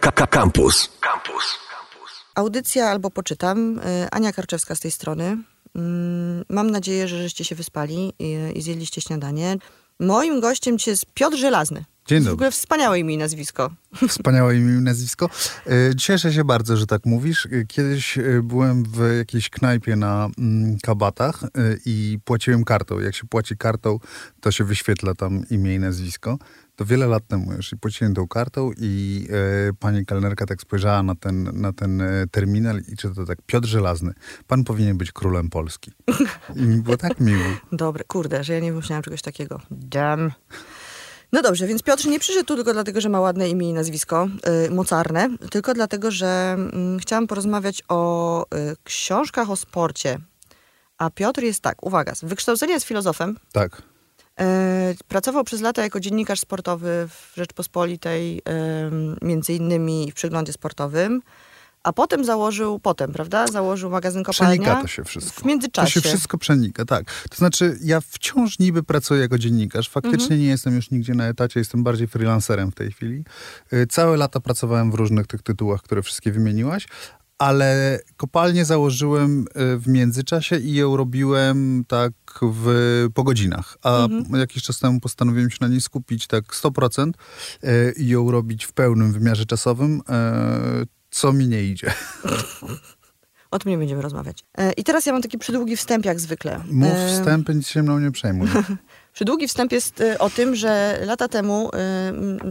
Campus. Campus. Audycja albo poczytam. Y, Ania Karczewska z tej strony. Mm, Mam nadzieję, że żeście się wyspali i, i zjedliście śniadanie. Moim gościem dzisiaj jest Piotr Żelazny. Dzień W dobry. ogóle wspaniałe imię i nazwisko. Wspaniałe imię i nazwisko. E, Cieszę się bardzo, że tak mówisz. E, Kiedyś byłem w jakiejś knajpie na mm, kabatach i płaciłem kartą. Jak się płaci kartą, to się wyświetla tam imię i nazwisko. To wiele lat temu już i płaciłem tą kartą i e, pani kelnerka tak spojrzała na ten, na ten e, terminal i czyta tak Piotr Żelazny. Pan powinien być królem Polski. I mi było tak miło. Dobre, kurde, że ja nie wymyślałam czegoś takiego. Damn. No dobrze, więc Piotr nie przyszedł tu tylko dlatego, że ma ładne imię i nazwisko, y, mocarne, tylko dlatego, że mm, chciałam porozmawiać o y, książkach o sporcie. A Piotr jest tak, uwaga, z wykształcenia jest filozofem, Tak. E, Pracował przez lata jako dziennikarz sportowy w Rzeczpospolitej, między innymi w przeglądzie sportowym, a potem założył, potem, prawda, założył magazyn Kopalnia. Przenika to się wszystko. W międzyczasie. To się wszystko przenika, tak. To znaczy, ja wciąż niby pracuję jako dziennikarz. Faktycznie Mhm. nie jestem już nigdzie na etacie, jestem bardziej freelancerem w tej chwili. Y, Całe lata pracowałem w różnych tych tytułach, które wszystkie wymieniłaś. Ale kopalnię założyłem y, w międzyczasie i ją robiłem tak w, po godzinach. A Mhm. jakiś czas temu postanowiłem się na niej skupić tak 100% y, i ją robić w pełnym wymiarze czasowym, y, co mi nie idzie. O tym nie będziemy rozmawiać. E, I teraz ja mam taki przydługi wstęp, jak zwykle. Mów E, wstępy, nic się mną nie przejmuj. Przydługi wstęp jest o tym, że lata temu,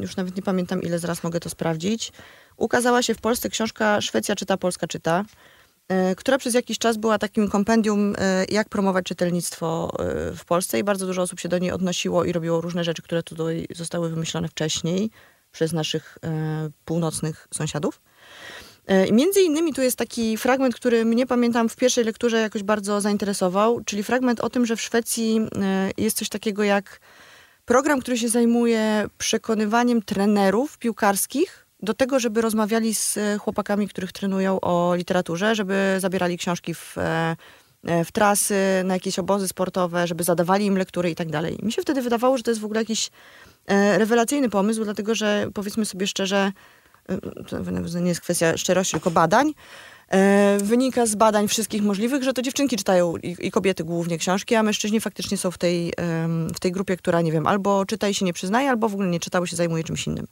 już nawet nie pamiętam ile zaraz mogę to sprawdzić, ukazała się w Polsce książka Szwecja czyta, Polska czyta, e, która przez jakiś czas była takim kompendium, e, jak promować czytelnictwo e, w Polsce i bardzo dużo osób się do niej odnosiło i robiło różne rzeczy, które tutaj zostały wymyślone wcześniej przez naszych północnych sąsiadów. Między innymi tu jest taki fragment, który mnie pamiętam w pierwszej lekturze jakoś bardzo zainteresował, czyli fragment o tym, że w Szwecji jest coś takiego jak program, który się zajmuje przekonywaniem trenerów piłkarskich do tego, żeby rozmawiali z e, chłopakami, których trenują o literaturze, żeby zabierali książki w, e, e, w trasy, na jakieś obozy sportowe, żeby zadawali im lektury i tak dalej. Mi się wtedy wydawało, że to jest w ogóle jakiś rewelacyjny pomysł, dlatego że powiedzmy sobie szczerze, to nie jest kwestia szczerości, tylko badań. Wynika z badań wszystkich możliwych, że to dziewczynki czytają i, i kobiety głównie książki, a mężczyźni faktycznie są w tej, w tej grupie, która, nie wiem, albo czyta i się nie przyznaje, albo w ogóle nie czytał, się zajmuje czymś innym.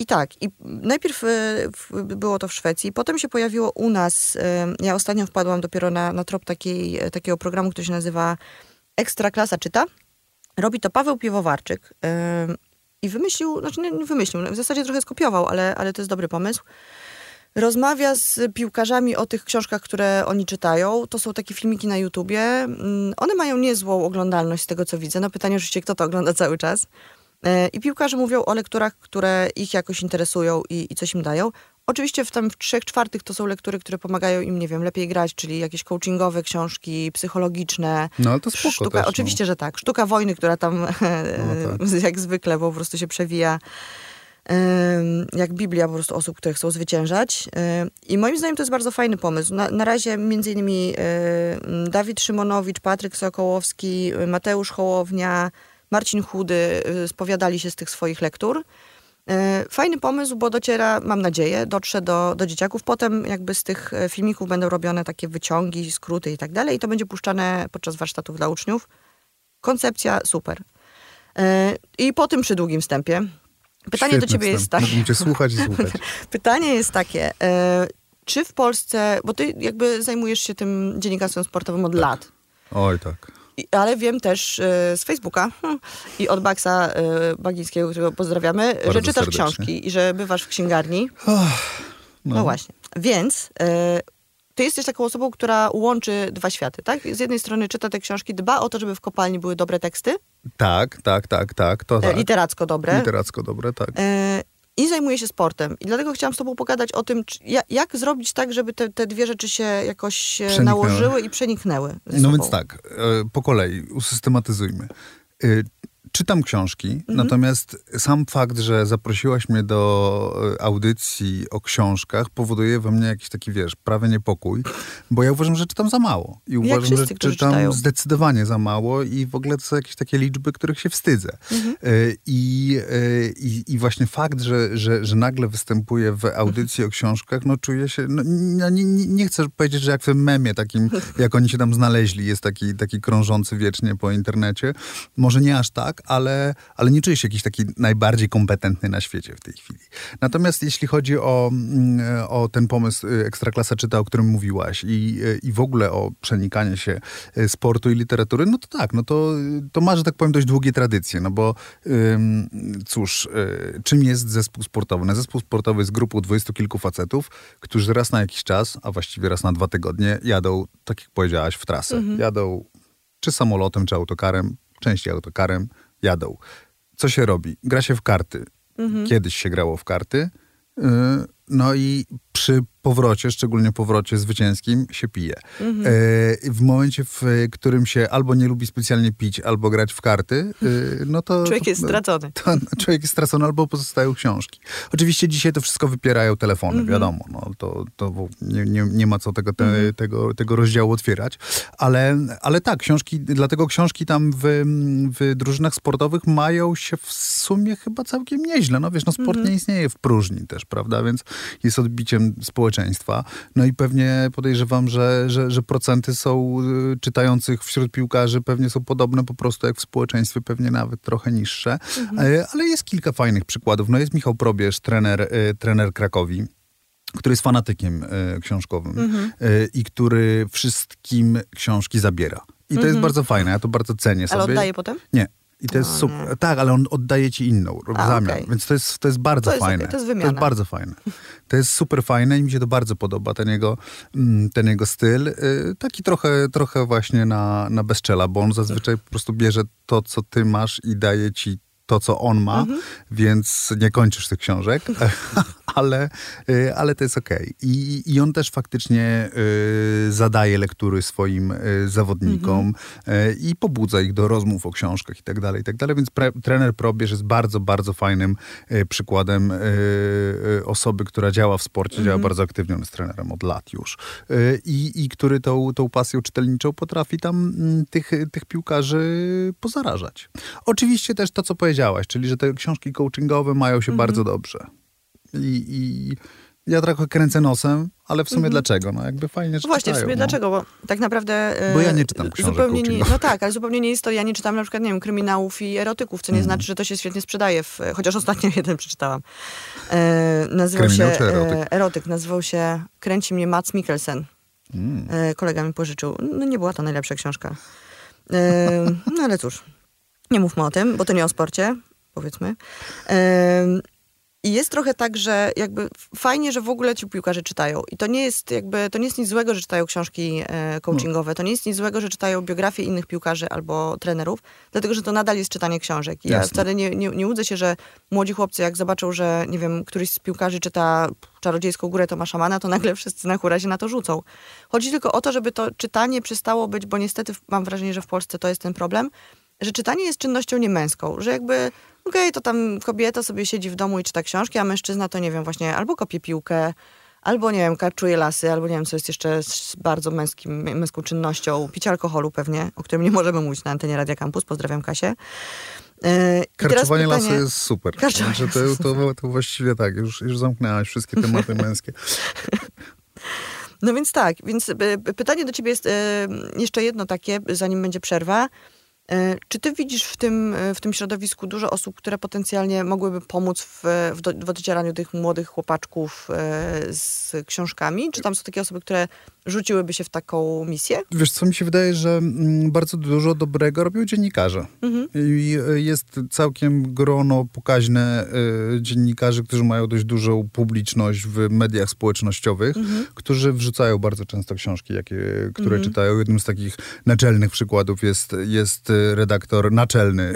I tak, i najpierw e, było to w Szwecji, potem się pojawiło u nas. e, Ja ostatnio wpadłam dopiero na, na trop takiej, e, takiego programu, który się nazywa Ekstra Klasa Czyta. Robi to Paweł Piwowarczyk. I wymyślił, znaczy nie nie wymyślił, w zasadzie trochę skopiował, ale, ale to jest dobry pomysł. Rozmawia z piłkarzami o tych książkach, które oni czytają. To są takie filmiki na YouTubie. Mm, One mają niezłą oglądalność z tego, co widzę. No pytanie oczywiście, kto to ogląda cały czas. E, I piłkarze mówią o lekturach, które ich jakoś interesują i, i coś im dają. Oczywiście w tam w trzech czwartych to są lektury, które pomagają im, nie wiem, lepiej grać, czyli jakieś coachingowe książki, psychologiczne. No ale to spoko Sztuka, też, no. oczywiście, że tak. Sztuka wojny, która tam tak. jak zwykle po prostu się przewija jak Biblia po prostu osób, które chcą zwyciężać. I moim zdaniem to jest bardzo fajny pomysł. Na, na razie między innymi Dawid Szymonowicz, Patryk Sokołowski, Mateusz Hołownia, Marcin Chudy y, spowiadali się z tych swoich lektur. E, Fajny pomysł, bo dociera, mam nadzieję, dotrze do, do dzieciaków. Potem jakby z tych e, filmików będą robione takie wyciągi, skróty i tak dalej. I to będzie puszczane podczas warsztatów dla uczniów. Koncepcja super. I po tym przydługim wstępie pytanie do Świetny ciebie jest wstęp. takie. Mógłbym cię słuchać i słuchać. Pytanie jest takie, czy w Polsce, bo ty jakby zajmujesz się tym dziennikarstwem sportowym od lat, Oj, tak. Ale wiem też e, z Facebooka hmm, i od Baksa e, Bagińskiego, którego pozdrawiamy, że czytasz serdecznie. książki i że bywasz w księgarni. No, właśnie. Więc e, ty jesteś taką osobą, która łączy dwa światy, tak? Z jednej strony czyta te książki, dba o to, żeby w kopalni były dobre teksty, Tak, tak, tak, tak, to tak. literacko dobre. Literacko dobre, tak. E, I zajmuje się sportem. I dlatego chciałam z tobą pogadać o tym, czy, ja- jak zrobić tak, żeby te, te dwie rzeczy się jakoś e, nałożyły i przeniknęły. ze No więc tak, e, po kolei usystematyzujmy. Czytam książki, Mhm. natomiast sam fakt, że zaprosiłaś mnie do e, audycji o książkach powoduje we mnie jakiś taki, wiesz, prawie niepokój, bo ja uważam, że czytam za mało. I uważam, wszyscy, że czytam czytają. zdecydowanie za mało i w ogóle to są jakieś takie liczby, których się wstydzę. Mhm. E, I, e, i, I właśnie fakt, że, że, że nagle występuję w audycji o książkach, no czuję się, no, nie, nie, nie chcę powiedzieć, że jak w tym memie takim, jak oni się tam znaleźli, jest taki, taki krążący wiecznie po internecie. Może nie aż tak, ale, ale nie czuję się jakiś taki najbardziej kompetentny na świecie w tej chwili. Natomiast jeśli chodzi o, mm, o ten pomysł y, Ekstraklasa czyta, o którym mówiłaś i, y, i w ogóle o przenikanie się sportu i literatury, no to tak, no to, to ma, że tak powiem, dość długie tradycje, no bo ym, cóż, y, czym jest zespół sportowy? No, zespół sportowy jest grupą dwudziestu kilku facetów, którzy raz na jakiś czas, a właściwie raz na dwa tygodnie jadą, tak jak powiedziałaś, w trasę. Jadą czy samolotem, czy autokarem, częściej autokarem, jadą. Co się robi? Gra się w karty. Kiedyś się grało w karty. Yy, No i przy powrocie, szczególnie powrocie zwycięskim, się pije. Yy, W momencie, w którym się albo nie lubi specjalnie pić, albo grać w karty, yy, no to... Człowiek jest stracony. To, człowiek jest stracony, albo pozostają książki. Oczywiście dzisiaj to wszystko wypierają telefony, wiadomo. No, to to nie, nie, nie ma co tego, te, tego, tego rozdziału otwierać. Ale, ale tak, książki, dlatego książki tam w, w drużynach sportowych mają się w sumie chyba całkiem nieźle. No wiesz, no sport nie istnieje w próżni też, prawda? Więc jest odbiciem społeczeństwa. No i pewnie podejrzewam, że, że, że procenty są y, czytających wśród piłkarzy pewnie są podobne po prostu jak w społeczeństwie, pewnie nawet trochę niższe. E, Ale jest kilka fajnych przykładów. No jest Michał Probierz, trener, y, trener Krakowi który jest fanatykiem e, książkowym e, i który wszystkim książki zabiera. I to jest bardzo fajne, ja to bardzo cenię Ale sobie. oddaje potem? Nie. I to jest super. Tak, ale on oddaje ci inną w zamian. okej. Więc to jest, to jest bardzo To jest fajne. to jest to jest bardzo fajne. To jest super fajne i mi się to bardzo podoba, ten jego, mm, ten jego styl. Y, Taki trochę, trochę właśnie na, na bezczela, bo on zazwyczaj po prostu bierze to, co ty masz i daje ci to, co on ma, Mhm. więc nie kończysz tych książek, ale, y, ale to jest okej. I, I on też faktycznie y, zadaje lektury swoim y, zawodnikom y, i pobudza ich do rozmów o książkach i tak dalej, i tak dalej. Więc pre, trener Probierz jest bardzo, bardzo fajnym y, przykładem y, osoby, która działa w sporcie, działa bardzo aktywnie, on jest trenerem od lat już i, i który tą, tą pasją czytelniczą potrafi tam mm, tych, tych piłkarzy pozarażać. Oczywiście też to, co powiedziałaś, czyli że te książki coachingowe mają się bardzo dobrze. I, I ja trochę kręcę nosem, ale w sumie dlaczego? No jakby fajnie, że No Właśnie, w czytają, sumie no. dlaczego? Bo tak naprawdę... e, Bo ja nie czytam książek zupełnie nie. No tak, ale zupełnie nie jest to... Ja nie czytam na przykład, nie wiem, kryminałów i erotyków, co nie Mhm. znaczy, że to się świetnie sprzedaje. W, chociaż ostatnio jeden przeczytałam. E, nazywał Kryminał się... erotyk? E, erotyk. Nazywał się Kręci mnie Mats Mikkelsen. Mm. E, kolega mi pożyczył. No nie była to najlepsza książka. E, no ale cóż, nie mówmy o tym, bo to nie o sporcie, powiedzmy. I jest trochę tak, że jakby fajnie, że w ogóle ci piłkarze czytają. I to nie jest jakby, to nie jest nic złego, że czytają książki e, coachingowe. To nie jest nic złego, że czytają biografie innych piłkarzy albo trenerów, dlatego, że to nadal jest czytanie książek. I ja wcale nie, nie, nie łudzę się, że młodzi chłopcy, jak zobaczą, że nie wiem, któryś z piłkarzy czyta Czarodziejską Górę Toma Szamana, to nagle wszyscy na hura się na to rzucą. Chodzi tylko o to, żeby to czytanie przestało być, bo niestety mam wrażenie, że w Polsce to jest ten problem, że czytanie jest czynnością niemęską, że jakby okej, to tam kobieta sobie siedzi w domu i czyta książki, a mężczyzna to nie wiem, właśnie albo kopie piłkę, albo nie wiem, karczuje lasy, albo nie wiem, co jest jeszcze z bardzo męskim, męską czynnością, picie alkoholu pewnie, o którym nie możemy mówić na antenie Radia Campus, pozdrawiam Kasię. Yy, Karczowanie pytanie- lasu jest super. Karczowanie Znaczy, to, to, to właściwie tak, już, już zamknęłaś wszystkie tematy męskie. No więc tak, więc y, y, pytanie do ciebie jest y, jeszcze jedno takie, zanim będzie przerwa. Y, Czy ty widzisz w tym, y, w tym środowisku dużo osób, które potencjalnie mogłyby pomóc w, w, do, w tych młodych chłopaczków z książkami? Czy tam są takie osoby, które rzuciłyby się w taką misję? Wiesz, co mi się wydaje, że mm, bardzo dużo dobrego robią dziennikarze. I y, jest całkiem grono pokaźne y, dziennikarzy, którzy mają dość dużą publiczność w mediach społecznościowych, którzy wrzucają bardzo często książki, jakie, które czytają. Jednym z takich naczelnych przykładów jest, jest y, redaktor naczelny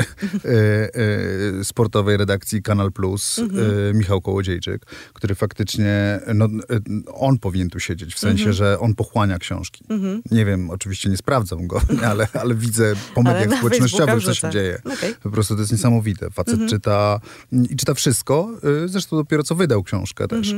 sportowej redakcji Kanal Plus, y, Michał Kołodziejczyk, który faktycznie, no, on powinien tu siedzieć, w sensie, że on on pochłania książki. Nie wiem, oczywiście nie sprawdzam go, ale, ale widzę po Ale mediach na społecznościowych, co się dzieje. Okej. Po prostu to jest niesamowite. Facet czyta mm, i czyta wszystko. y, Zresztą dopiero co wydał książkę też y,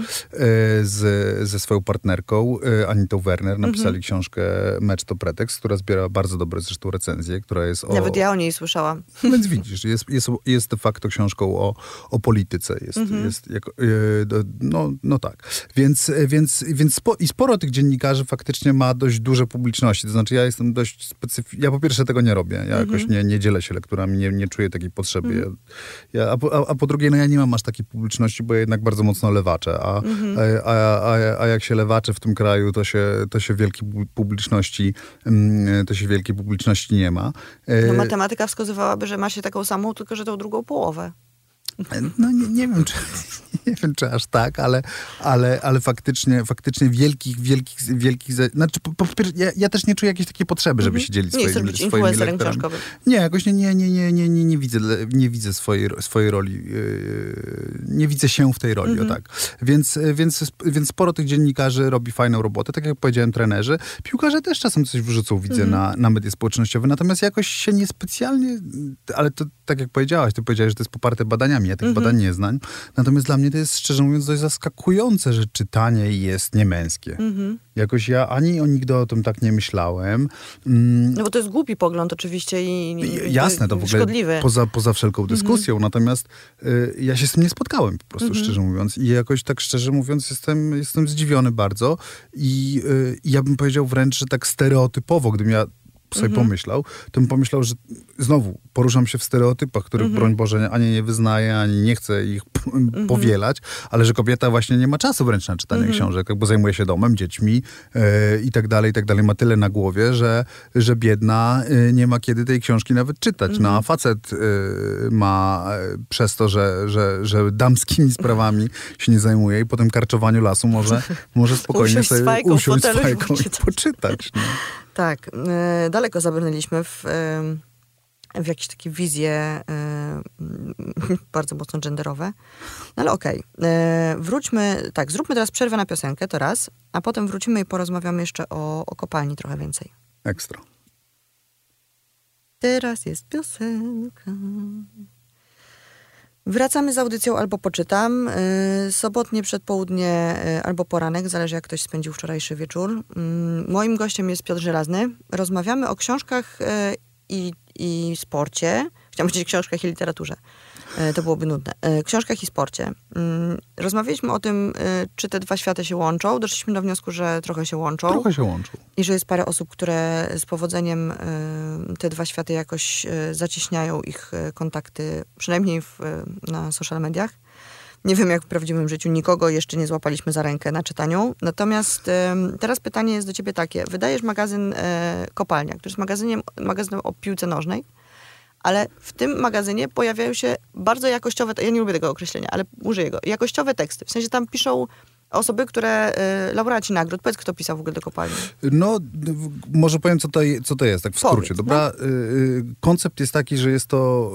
z, ze swoją partnerką y, Anitą Werner. Napisali książkę Mecz to pretekst, która zbiera bardzo dobre zresztą recenzje, która jest o... Nawet ja o niej słyszałam. Więc widzisz, jest, jest, jest de facto książką o, o polityce. Jest, jest jako, no, no tak. Więc, więc, więc spo, i sporo tych dziennikarzy faktycznie ma dość duże publiczności. To znaczy ja jestem dość specyficzny. Ja po pierwsze tego nie robię. Ja jakoś nie, nie dzielę się lekturami, nie, nie czuję takiej potrzeby. Ja, ja, a, po, a, po drugie, no ja nie mam aż takiej publiczności, bo ja jednak bardzo mocno lewaczę. A, a, a, a, a jak się lewaczy w tym kraju, to się, to się wielkiej pu- publiczności mm, to się wielkiej publiczności nie ma. No, E, matematyka wskazywałaby, że ma się taką samą, tylko że tą drugą połowę. No nie, nie wiem, czy, nie wiem, czy aż tak, ale, ale, ale faktycznie, faktycznie wielkich, wielkich, wielkich... Znaczy, po, po, ja, ja też nie czuję jakiejś takiej potrzeby, żeby się dzielić Mhm. Nie swoimi, swoimi lektorami. książkowym. Nie, jakoś nie, nie, nie, nie, nie, nie, nie widzę, nie widzę swojej, swojej roli, yy, nie widzę się w tej roli, Mhm. o tak. Więc, więc, więc sporo tych dziennikarzy robi fajną robotę, tak jak powiedziałem, trenerzy. Piłkarze też czasem coś wrzucą, widzę, Mhm. na, na media społecznościowe, natomiast jakoś się niespecjalnie, ale to tak jak powiedziałaś, ty powiedziałeś, że to jest poparte badaniami, ja tych Mhm. badań nie znam, natomiast dla mnie to jest, szczerze mówiąc, dość zaskakujące, że czytanie jest niemęskie. Mhm. Jakoś ja ani o nigdy o tym tak nie myślałem. Mm, No bo to jest głupi pogląd oczywiście i, i Jasne, to w ogóle szkodliwy. poza, poza wszelką dyskusją, natomiast y, ja się z tym nie spotkałem, po prostu szczerze mówiąc. I jakoś tak szczerze mówiąc jestem, jestem zdziwiony bardzo i y, ja bym powiedział wręcz, że tak stereotypowo, gdybym ja sobie pomyślał, to bym pomyślał, że znowu poruszam się w stereotypach, których broń Boże ani nie wyznaję, ani nie chcę ich p- powielać, ale że kobieta właśnie nie ma czasu wręcz na czytanie książek, bo zajmuje się domem, dziećmi e, i tak dalej, i tak dalej. Ma tyle na głowie, że, że biedna e, nie ma kiedy tej książki nawet czytać. No a facet e, ma przez to, że, że, że damskimi sprawami się nie zajmuje i po tym karczowaniu lasu może, może spokojnie Usiąść sobie fajką usiąść fajką i poczytać. poczytać. No. Tak, e, daleko zabrnęliśmy w, e, w jakieś takie wizje e, bardzo mocno genderowe. No ale okej, e, wróćmy, tak, zróbmy teraz przerwę na piosenkę, to raz, a potem wrócimy i porozmawiamy jeszcze o, o kopalni trochę więcej. Ekstra. Teraz jest piosenka. Wracamy z audycją albo poczytam. Yy, sobotnie przedpołudnie yy, albo poranek, zależy jak ktoś spędził wczorajszy wieczór. Yy, moim gościem jest Piotr Żelazny. Rozmawiamy o książkach yy, i, i sporcie. Chciałam powiedzieć książkach i literaturze. Yy, to byłoby nudne. Yy, książkach i sporcie. Yy, rozmawialiśmy o tym, yy, czy te dwa światy się łączą. Doszliśmy do wniosku, że trochę się łączą. Trochę się łączył. I że jest parę osób, które z powodzeniem te dwa światy jakoś zacieśniają ich kontakty, przynajmniej w, na social mediach. Nie wiem, jak w prawdziwym życiu nikogo jeszcze nie złapaliśmy za rękę na czytaniu. Natomiast teraz pytanie jest do ciebie takie. Wydajesz magazyn Kopalnia, który jest magazynem, magazynem o piłce nożnej, ale w tym magazynie pojawiają się bardzo jakościowe, ja nie lubię tego określenia, ale użyję go, jakościowe teksty. W sensie tam piszą osoby, które, y, laureaci nagród. Powiedz, kto pisał w ogóle do Kopalni. No, może powiem, co to, co to jest, tak w skrócie. Powiedz, Dobra, y, y, koncept jest taki, że jest to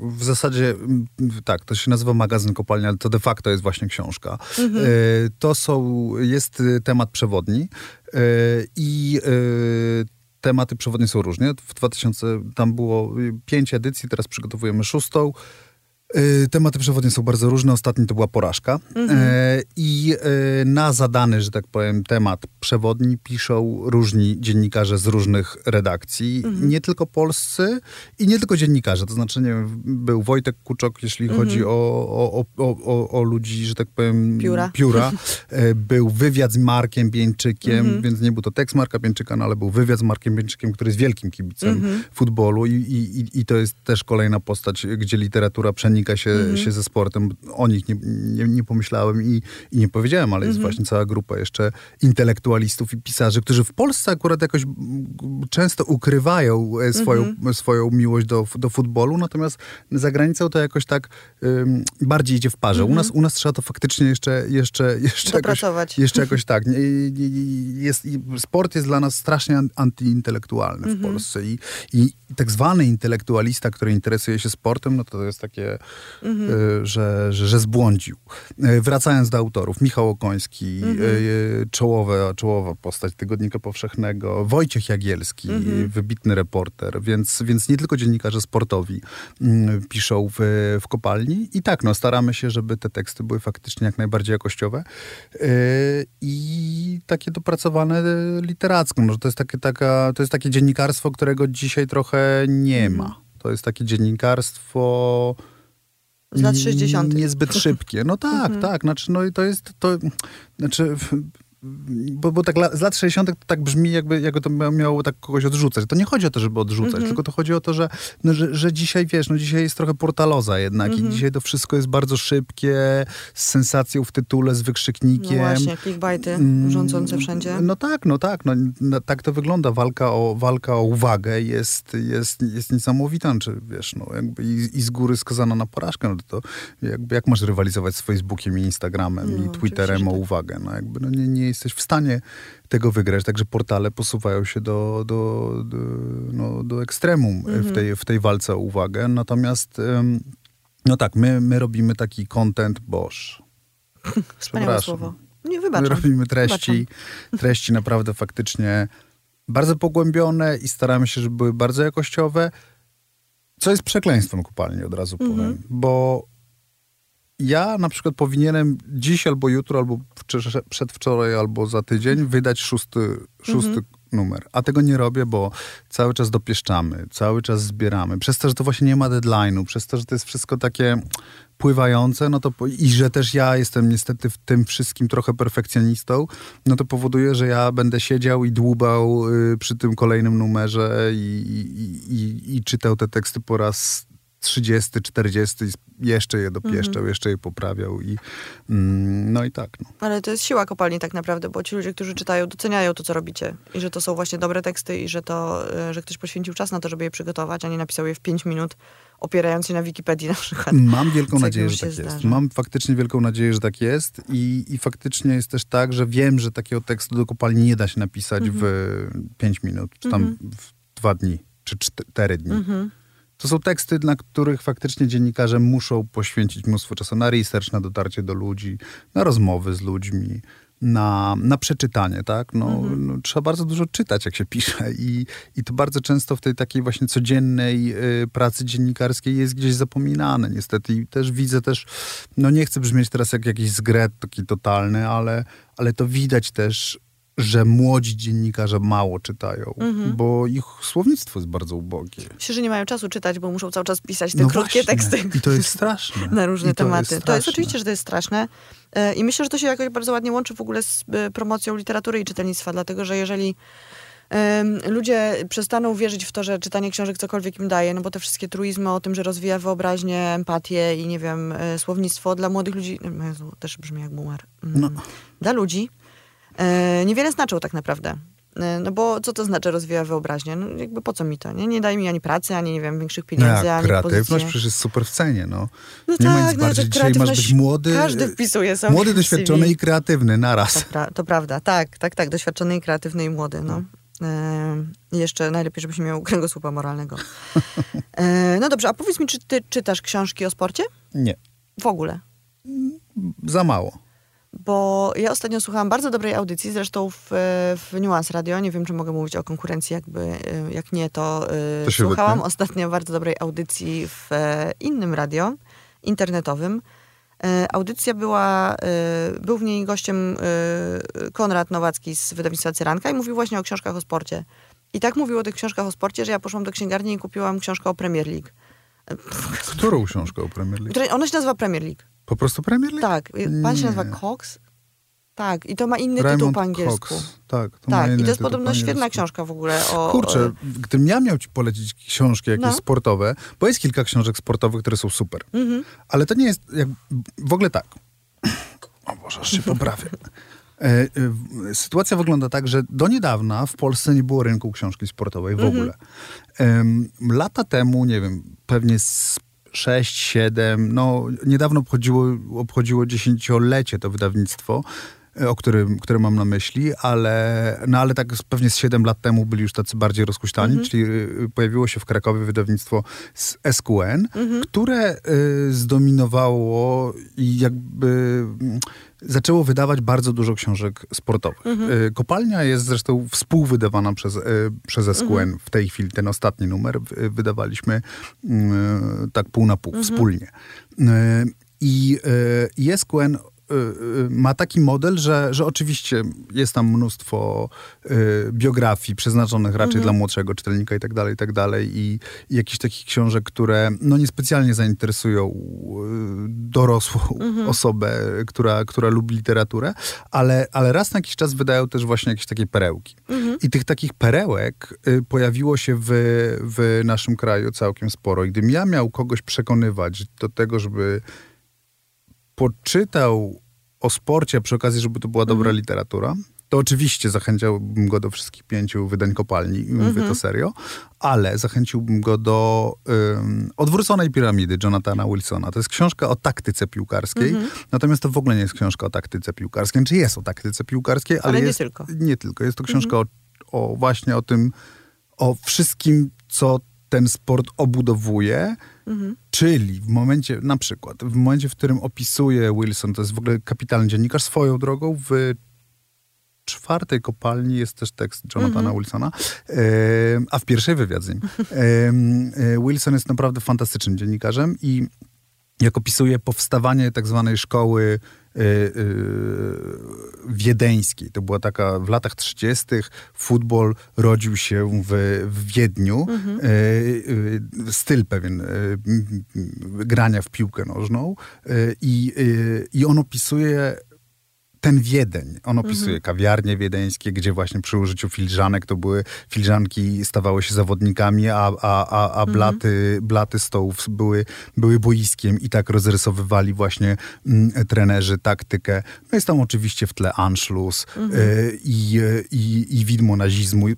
y, w zasadzie, mm, tak, to się nazywa magazyn kopalnia, ale to de facto jest właśnie książka. Y, to są, jest y, temat przewodni y, i y, tematy przewodnie są różne. W 2000, tam było pięć edycji, teraz przygotowujemy szóstą. Y, Tematy przewodnie są bardzo różne. Ostatni to była porażka. E, I e, na zadany, że tak powiem, temat przewodni piszą różni dziennikarze z różnych redakcji. Nie tylko polscy i nie tylko dziennikarze. To znaczy, nie wiem, był Wojtek Kuczok, jeśli chodzi o, o, o, o, o ludzi, że tak powiem... Pióra. pióra. E, Był wywiad z Markiem Bieńczykiem, więc nie był to tekst Marka Bieńczyka, no, ale był wywiad z Markiem Bieńczykiem, który jest wielkim kibicem futbolu i, i, i- i to jest też kolejna postać, gdzie literatura przenika się, się ze sportem. O nich nie, nie, nie pomyślałem i, i nie powiedziałem, ale jest właśnie cała grupa jeszcze intelektualistów i pisarzy, którzy w Polsce akurat jakoś często ukrywają e, swoją, swoją miłość do, do futbolu, natomiast za granicą to jakoś tak bardziej idzie w parze. U, nas, u nas trzeba to faktycznie jeszcze, jeszcze, jeszcze, jakoś, Dopracować. jeszcze jakoś tak. Jest, sport jest dla nas strasznie an- antyintelektualny w Polsce i, i tak zwany intelektualista, który interesuje się sportem, no to jest takie Mhm. y, że, że, że zbłądził. Y, Wracając do autorów, Michał Okoński, Mhm. y, czołowa, czołowa postać Tygodnika Powszechnego, Wojciech Jagielski, Mhm. wybitny reporter, więc, więc nie tylko dziennikarze sportowi mm, piszą w, w kopalni. I tak, no, staramy się, żeby te teksty były faktycznie jak najbardziej jakościowe i takie dopracowane literacko. Może to jest takie, taka, to jest takie dziennikarstwo, którego dzisiaj trochę nie ma. To jest takie dziennikarstwo Z lat 60. niezbyt szybkie. No tak, tak. Znaczy, no i to jest, to, znaczy, bo, bo tak la, z lat 60. to tak brzmi, jakby, jakby to mia- miało tak kogoś odrzucać. To nie chodzi o to, żeby odrzucać, tylko to chodzi o to, że, no, że, że dzisiaj, wiesz, no dzisiaj jest trochę portaloza jednak i dzisiaj to wszystko jest bardzo szybkie, z sensacją w tytule, z No wykrzyknikiem. właśnie, clickbaity Mm, rządzące wszędzie. No tak, no tak. No, no, tak to wygląda. Walka o, walka o uwagę jest, jest, jest niesamowita. Czy wiesz, no, jakby i, i z góry skazana na porażkę. No to jakby jak masz rywalizować z Facebookiem i Instagramem No, i Twitterem o tak. uwagę? No jakby no, nie, nie jesteś w stanie tego wygrać. Także portale posuwają się do, do, do, no, do ekstremum Mhm. w, tej, w tej walce o uwagę. Natomiast no tak, my, my robimy taki content Bosch. Wspaniałe słowo. Nie, My wybaczam. robimy treści, treści naprawdę faktycznie bardzo pogłębione i staramy się, żeby były bardzo jakościowe, co jest przekleństwem kopalni, od razu Mhm. powiem. Bo ja na przykład powinienem dziś albo jutro, albo przedwczoraj, albo za tydzień wydać szósty, szósty Mhm. numer. A tego nie robię, bo cały czas dopieszczamy, cały czas zbieramy. Przez to, że to właśnie nie ma deadline'u, przez to, że to jest wszystko takie pływające, no to i że też ja jestem niestety w tym wszystkim trochę perfekcjonistą, no to powoduje, że ja będę siedział i dłubał y, przy tym kolejnym numerze i, i, i, i czytał te teksty po raz 30, 40 i jeszcze je dopieszczał, jeszcze je poprawiał i mm, no i tak. No. Ale to jest siła kopalni tak naprawdę, bo ci ludzie, którzy czytają, doceniają to, co robicie. I że to są właśnie dobre teksty i że to, e, że ktoś poświęcił czas na to, żeby je przygotować, a nie napisał je w 5 minut, opierając się na Wikipedii na przykład. Mam wielką nadzieję, że tak jest. Mam faktycznie wielką nadzieję, że tak jest i, i faktycznie jest też tak, że wiem, że takiego tekstu do kopalni nie da się napisać w 5 minut, czy tam w dwa dni, czy cztery dni. Mhm. To są teksty, na których faktycznie dziennikarze muszą poświęcić mnóstwo czasu na research, na dotarcie do ludzi, na rozmowy z ludźmi, na, na przeczytanie, tak? No, no, trzeba bardzo dużo czytać, jak się pisze i, i to bardzo często w tej takiej właśnie codziennej y, pracy dziennikarskiej jest gdzieś zapominane niestety i też widzę też, no nie chcę brzmieć teraz jak jakiś zgret taki totalny, ale, ale to widać też, że młodzi dziennikarze mało czytają, bo ich słownictwo jest bardzo ubogie. Myślę, że nie mają czasu czytać, bo muszą cały czas pisać te No krótkie właśnie. teksty. I to jest straszne. na różne to tematy. Jest to jest oczywiście, że to jest straszne. E, I myślę, że to się jakoś bardzo ładnie łączy w ogóle z e, promocją literatury i czytelnictwa, dlatego że jeżeli ludzie przestaną wierzyć w to, że czytanie książek cokolwiek im daje, no bo te wszystkie truizmy o tym, że rozwija wyobraźnię, empatię i nie wiem, e, słownictwo dla młodych ludzi, no Jezu, też brzmi jak boomer, Mm. No. dla ludzi niewiele znaczą tak naprawdę. E, No bo co to znaczy rozwija wyobraźnię? No jakby po co mi to? Nie, nie daje mi ani pracy, ani nie wiem, większych No pieniędzy, jak, ani kreatywność pozycji. przecież jest super w cenie, no. No nie ma tak, nic no, bardziej. Dzisiaj masz być młody, każdy wpisuje sobie młody, doświadczony CV. i kreatywny To, naraz. pra- to prawda, tak, tak, tak. Doświadczony i kreatywny i młody, no. E, jeszcze najlepiej, żebyś miał kręgosłupa moralnego. E, no dobrze, a powiedz mi, czy ty czytasz książki o sporcie? Nie, W ogóle. za mało. Bo ja ostatnio słuchałam bardzo dobrej audycji, zresztą w, w Nuance Radio. Nie wiem, czy mogę mówić o konkurencji, jakby, e, jak nie, to, e, To słuchałam wytnie. ostatnio bardzo dobrej audycji w e, innym radio, internetowym. E, Audycja była, e, był w niej gościem Konrad Nowacki z wydawnictwa Cyranka i mówił właśnie o książkach o sporcie. I tak mówił o tych książkach o sporcie, że ja poszłam do księgarni i kupiłam książkę o Premier League. Którą książkę o Premier League? Ona się nazywa Premier League. Po prostu Premier League? Tak. Pan się nazywa Cox? Tak. I to ma inny tytuł Raymond po angielsku. Cox. Tak, to Tak, i to jest tytuł podobno po świetna książka w ogóle o... Kurczę, gdybym ja miał ci polecić książki jakieś No. sportowe, bo jest kilka książek sportowych, które są super. Mhm. Ale to nie jest, jak, w ogóle tak. O Boże, aż się poprawię. E, e, Sytuacja wygląda tak, że do niedawna w Polsce nie było rynku książki sportowej w ogóle. Em, Lata temu, nie wiem, pewnie z 6, 7, no niedawno obchodziło, obchodziło dziesięciolecie to wydawnictwo. o którym, który mam na myśli, ale, no ale tak pewnie z 7 lat temu byli już tacy bardziej rozhuśtani, Mhm. czyli pojawiło się w Krakowie wydawnictwo z SQN, Mhm. które y, zdominowało i jakby zaczęło wydawać bardzo dużo książek sportowych. Mhm. Y, Kopalnia jest zresztą współwydawana przez, y, przez SQN. Mhm. W tej chwili ten ostatni numer y, wydawaliśmy y, tak pół na pół, Mhm. wspólnie. I, i SQN ma taki model, że, że oczywiście jest tam mnóstwo y, biografii przeznaczonych raczej dla młodszego czytelnika i tak dalej, i tak dalej. I, i jakichś takich książek, które no niespecjalnie zainteresują y, dorosłą osobę, która, która lubi literaturę, ale, ale raz na jakiś czas wydają też właśnie jakieś takie perełki. I tych takich perełek y, pojawiło się w, w naszym kraju całkiem sporo. I gdybym ja miał kogoś przekonywać do tego, żeby poczytał o sporcie, przy okazji, żeby to była dobra literatura, to oczywiście zachęciłbym go do wszystkich pięciu wydań kopalni, i mówię to serio, ale zachęciłbym go do ym, Odwróconej piramidy Jonathana Wilsona. To jest książka o taktyce piłkarskiej, natomiast to w ogóle nie jest książka o taktyce piłkarskiej. Czy jest o taktyce piłkarskiej, ale, Ale nie jest, tylko. Nie tylko. Jest to książka o, o właśnie o tym, o wszystkim, co ten sport obudowuje, czyli w momencie, na przykład, w momencie, w którym opisuje Wilson, to jest w ogóle kapitalny dziennikarz, swoją drogą w czwartej kopalni jest też tekst Jonathana Wilsona, e, a w pierwszej wywiad z nim. Wilson jest naprawdę fantastycznym dziennikarzem i jak opisuje powstawanie tak zwanej szkoły wiedeńskiej. To była taka w latach 30. futbol rodził się w, w Wiedniu. Y, y, styl pewien y, grania w piłkę nożną. Y, I y, i on opisuje ten Wiedeń. On opisuje kawiarnie wiedeńskie, gdzie właśnie przy użyciu filiżanek to były filiżanki stawały się zawodnikami, a, a, a, a blaty, blaty stołów były, były boiskiem i tak rozrysowywali właśnie mm, trenerzy taktykę. No jest tam oczywiście w tle Anschluss y, i, i, i widmo nazizmu.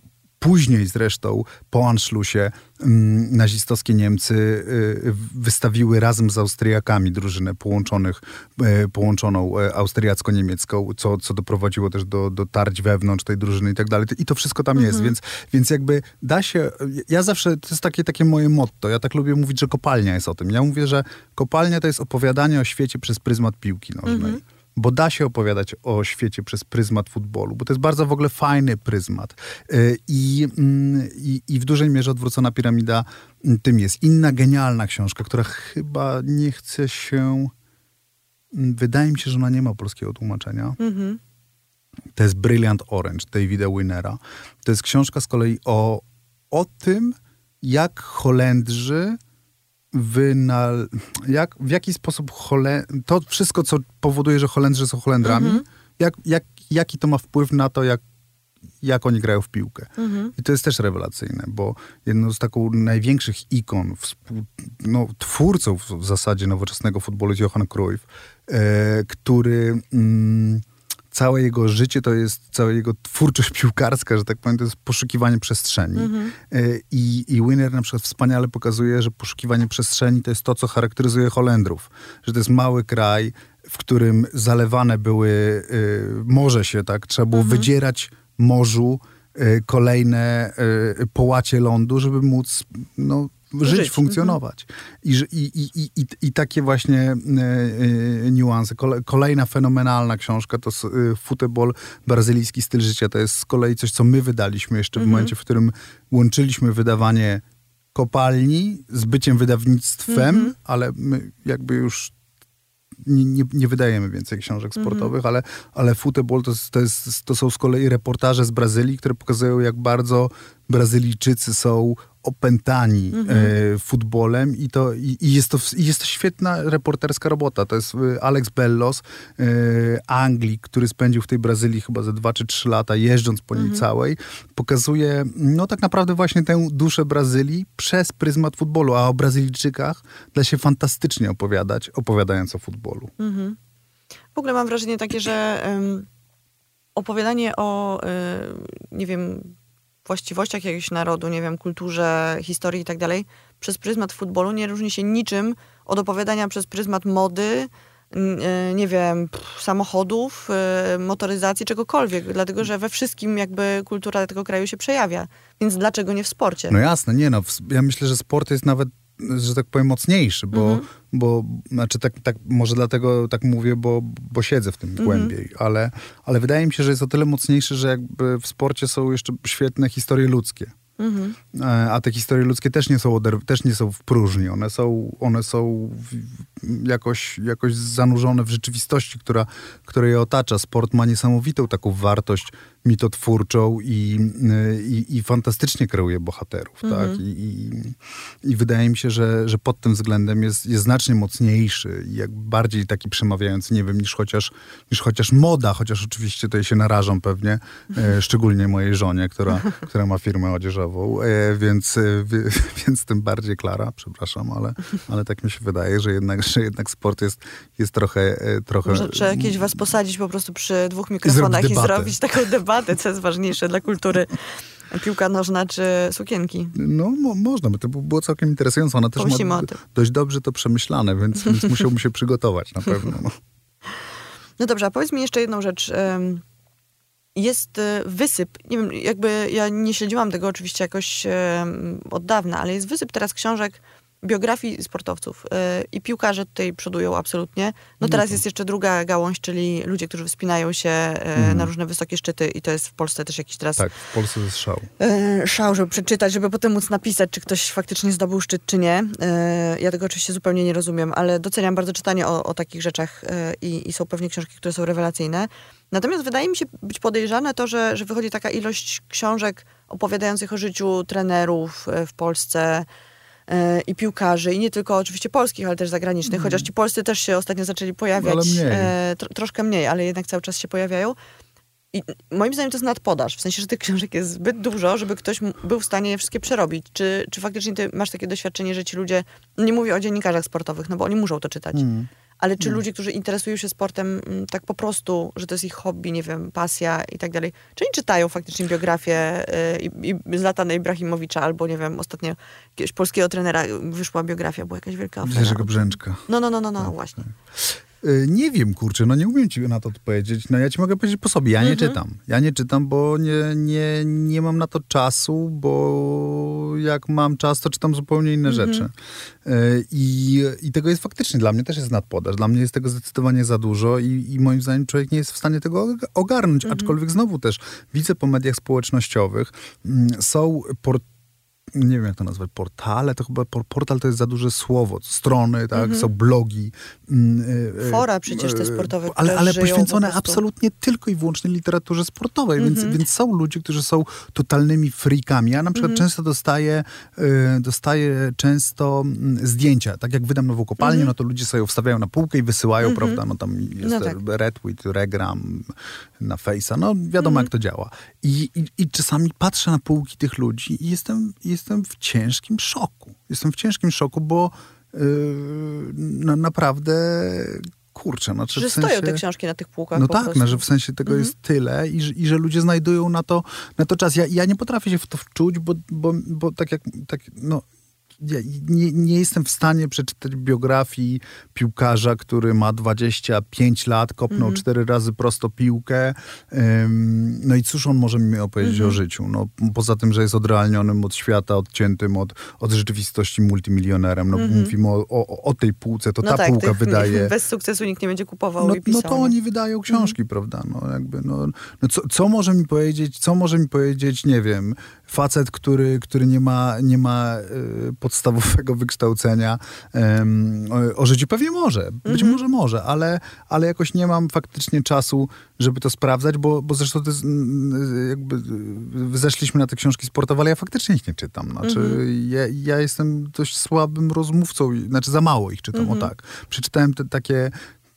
Później zresztą, po Anschlussie, mm, nazistowskie Niemcy y, wystawiły razem z Austriakami drużynę połączonych, e, połączoną e, austriacko-niemiecką, co, co doprowadziło też do, do tarć wewnątrz tej drużyny i tak dalej. I to wszystko tam jest, więc, więc jakby da się... Ja zawsze, to jest takie, takie moje motto, ja tak lubię mówić, że kopalnia jest o tym. Ja mówię, że kopalnia to jest opowiadanie o świecie przez pryzmat piłki nożnej bo da się opowiadać o świecie przez pryzmat futbolu, bo to jest bardzo w ogóle fajny pryzmat. Y, I, mm, i, i w dużej mierze odwrócona piramida mm, tym jest. Inna genialna książka, która chyba nie chce się. mm, Wydaje mi się, że ona nie ma polskiego tłumaczenia. To jest Brilliant Orange Davida Winnera. To jest książka z kolei o, o tym, jak Holendrzy wynal... Jak, w jaki sposób Hole... to wszystko, co powoduje, że Holendrzy są Holendrami, jak, jak, jaki to ma wpływ na to, jak, jak oni grają w piłkę. I to jest też rewelacyjne, bo jedną z taką największych ikon, współ, no, twórcą w, w zasadzie nowoczesnego futbolu jest Johan Cruyff, e, który... Mm, całe jego życie to jest, cała jego twórczość piłkarska, że tak powiem, to jest poszukiwanie przestrzeni. E, I, I Winner na przykład wspaniale pokazuje, że poszukiwanie przestrzeni to jest to, co charakteryzuje Holendrów. Że to jest mały kraj, w którym zalewane były y, morze się, tak? Trzeba było wydzierać morzu y, kolejne y, połacie lądu, żeby móc no, żyć, Żyć, funkcjonować. I, i, i, i, i, I takie właśnie e, niuanse. Kole, kolejna fenomenalna książka to e, Futebol, brazylijski styl życia. To jest z kolei coś, co my wydaliśmy jeszcze w momencie, w którym łączyliśmy wydawanie kopalni z byciem wydawnictwem, ale my jakby już nie, nie, nie wydajemy więcej książek sportowych, ale, ale Futebol to, to, jest, to są z kolei reportaże z Brazylii, które pokazują, jak bardzo Brazylijczycy są opętani e, futbolem i, to, i, i, jest to, i jest to świetna reporterska robota. To jest e, Alex Bellos, e, Anglik, który spędził w tej Brazylii chyba ze dwa czy trzy lata, jeżdżąc po niej całej, pokazuje no tak naprawdę właśnie tę duszę Brazylii przez pryzmat futbolu, a o Brazylijczykach da się fantastycznie opowiadać, opowiadając o futbolu. W ogóle mam wrażenie takie, że em, opowiadanie o, y, nie wiem, właściwościach jakiegoś narodu, nie wiem, kulturze, historii i tak dalej, przez pryzmat futbolu nie różni się niczym od opowiadania przez pryzmat mody e, nie wiem, samochodów, e, motoryzacji, czegokolwiek, dlatego że we wszystkim jakby kultura tego kraju się przejawia. Więc dlaczego nie w sporcie? No jasne, nie no, ja myślę, że sport jest nawet, że tak powiem, mocniejszy, bo, Mhm. bo znaczy tak, tak, może dlatego tak mówię, bo, bo siedzę w tym Mhm. głębiej, ale, ale wydaje mi się, że jest o tyle mocniejszy, że jakby w sporcie są jeszcze świetne historie ludzkie. Mhm. E, A te historie ludzkie też nie są, oder- też nie są w próżni. One są, one są jakoś, jakoś zanurzone w rzeczywistości, która, która je otacza. Sport ma niesamowitą taką wartość mitotwórczą i, y, i, i fantastycznie kreuje bohaterów. Tak? I, i, I wydaje mi się, że, że pod tym względem jest, jest znacznie mocniejszy i jak bardziej taki przemawiający, nie wiem, niż chociaż, niż chociaż moda, chociaż oczywiście tutaj się narażam pewnie, e, szczególnie mojej żonie, która, która ma firmę odzieżową, e, więc, e, więc tym bardziej Klara, przepraszam, ale, ale tak mi się wydaje, że jednak, że jednak sport jest, jest trochę, e, trochę... Może trzeba jakieś was posadzić po prostu przy dwóch mikrofonach i zrobić taką debatę, co jest ważniejsze dla kultury. Piłka nożna czy sukienki. No, mo, można by, to by było całkiem interesujące. Ona też Pomyślimy ma dość dobrze to przemyślane, więc, więc musiałbym się przygotować na pewno. No. No dobrze, a powiedz mi jeszcze jedną rzecz. Jest e, wysyp, nie wiem, jakby ja nie śledziłam tego oczywiście jakoś od dawna, ale jest wysyp teraz książek biografii sportowców e, i piłkarze tutaj przodują absolutnie. No teraz jest jeszcze druga gałąź, czyli ludzie, którzy wspinają się e, na różne wysokie szczyty i to jest w Polsce też jakiś teraz Tak, w Polsce jest szał. e, szał, żeby przeczytać, żeby potem móc napisać, czy ktoś faktycznie zdobył szczyt, czy nie. E, ja tego oczywiście zupełnie nie rozumiem, ale doceniam bardzo czytanie o, o takich rzeczach e, i, i są pewnie książki, które są rewelacyjne. Natomiast wydaje mi się być podejrzane to, że, że wychodzi taka ilość książek opowiadających o życiu trenerów e, w Polsce i piłkarzy, i nie tylko oczywiście polskich, ale też zagranicznych, chociaż ci polscy też się ostatnio zaczęli pojawiać. Ale mniej. E, tro, troszkę mniej, ale jednak cały czas się pojawiają. I moim zdaniem to jest nadpodaż, w sensie, że tych książek jest zbyt dużo, żeby ktoś był w stanie je wszystkie przerobić. Czy, czy faktycznie ty masz takie doświadczenie, że ci ludzie, no nie mówię o dziennikarzach sportowych, no bo oni muszą to czytać, Mm. Ale czy ludzie, którzy interesują się sportem mm, tak po prostu, że to jest ich hobby, nie wiem, pasja i tak dalej, czy oni czytają faktycznie biografię y, i, i Zlatana Ibrahimowicza albo, nie wiem, ostatnio jakiegoś polskiego trenera wyszła biografia, była jakaś wielka afera. Jerzego Brzęczka. No, no, no, no, no, właśnie. Y, Nie wiem, kurczę, no nie umiem ci na to odpowiedzieć. No ja ci mogę powiedzieć po sobie, ja nie Mhm. czytam. Ja nie czytam, bo nie, nie, nie mam na to czasu, bo jak mam czas, to czytam zupełnie inne Mhm. rzeczy. Y, I, I tego jest faktycznie, dla mnie też jest nadpodaż. Dla mnie jest tego zdecydowanie za dużo i, i moim zdaniem człowiek nie jest w stanie tego og- ogarnąć. Mhm. Aczkolwiek znowu też widzę po mediach społecznościowych, mm, są port nie wiem jak to nazwać, portale, to chyba por- portal to jest za duże słowo, strony, tak, są blogi. mm, y, y, Mhm. Fora przecież te y, sportowe, ale, które ale po poświęcone prostu. absolutnie tylko i wyłącznie literaturze sportowej, Mhm. więc, więc są ludzie, którzy są totalnymi freakami. Ja na przykład Mhm. często dostaję, y, dostaję często mm, zdjęcia, tak jak wydam nową kopalnię, no to ludzie sobie ją wstawiają na półkę i wysyłają, prawda, no tam jest Mhm. No tak. retweet, regram na Face'a, no wiadomo Mhm. jak to działa. I, i, I czasami patrzę na półki tych ludzi i jestem, jestem w ciężkim szoku. Jestem w ciężkim szoku, bo yy, no, naprawdę kurczę, no, czy Że w sensie... stoją te książki na tych półkach No tak, no, że w sensie tego Mhm. jest tyle i, że- i że ludzie znajdują na to, na to czas. Ja, ja nie potrafię się w to wczuć, bo, bo, bo tak jak, tak, no, ja nie, nie jestem w stanie przeczytać biografii piłkarza, który ma 25 lat, kopnął Mhm. cztery razy prosto piłkę. Ym, no i cóż on może mi opowiedzieć Mhm. o życiu? No, poza tym, że jest odrealnionym od świata, odciętym od, od rzeczywistości multimilionerem. No, Mówimy o, o, o tej półce, to Mhm. No ta tak, półka tych, wydaje... Bez sukcesu nikt nie będzie kupował No, i pisał. no to oni wydają książki, prawda? No jakby, no, no co, co może mi powiedzieć, co może mi powiedzieć, nie wiem, facet, który, który nie ma, nie ma y, podstawowego wykształcenia o, życiu? Pewnie może, być może może, ale, ale jakoś nie mam faktycznie czasu, żeby to sprawdzać, bo, bo zresztą to jest, mm, jakby y, zeszliśmy na te książki sportowe, ale ja faktycznie ich nie czytam. Znaczy, ja, ja jestem dość słabym rozmówcą, znaczy za mało ich czytam, o tak. Przeczytałem te takie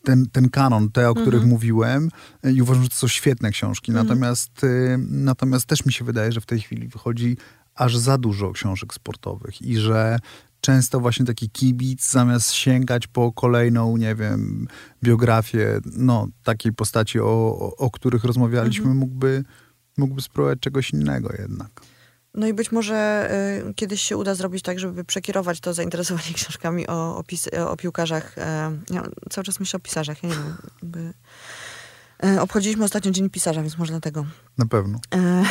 ten, ten kanon, te, o których mówiłem i uważam, że to są świetne książki. Natomiast, y, natomiast też mi się wydaje, że w tej chwili wychodzi aż za dużo książek sportowych i że często właśnie taki kibic zamiast sięgać po kolejną, nie wiem, biografię, no, takiej postaci, o, o, o których rozmawialiśmy, mógłby, mógłby spróbować czegoś innego jednak. No i być może y, kiedyś się uda zrobić tak, żeby przekierować to zainteresowanie książkami o, o, pis, o piłkarzach. E, ja cały czas myślę o pisarzach, ja nie wiem. By... E, obchodziliśmy ostatnio Dzień Pisarza, więc może dlatego. Na pewno. E,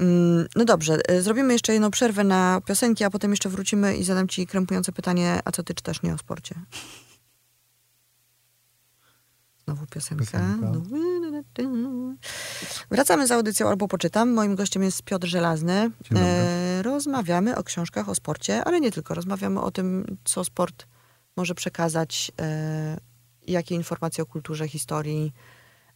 mm, no dobrze, zrobimy jeszcze jedną przerwę na piosenki, a potem jeszcze wrócimy i zadam ci krępujące pytanie, a co ty czytasz nie o sporcie? Znowu piosenka. Piosenka. Wracamy z audycją albo poczytam. Moim gościem jest Piotr Żelazny. E, rozmawiamy o książkach, o sporcie, ale nie tylko. Rozmawiamy o tym, co sport może przekazać, e, jakie informacje o kulturze, historii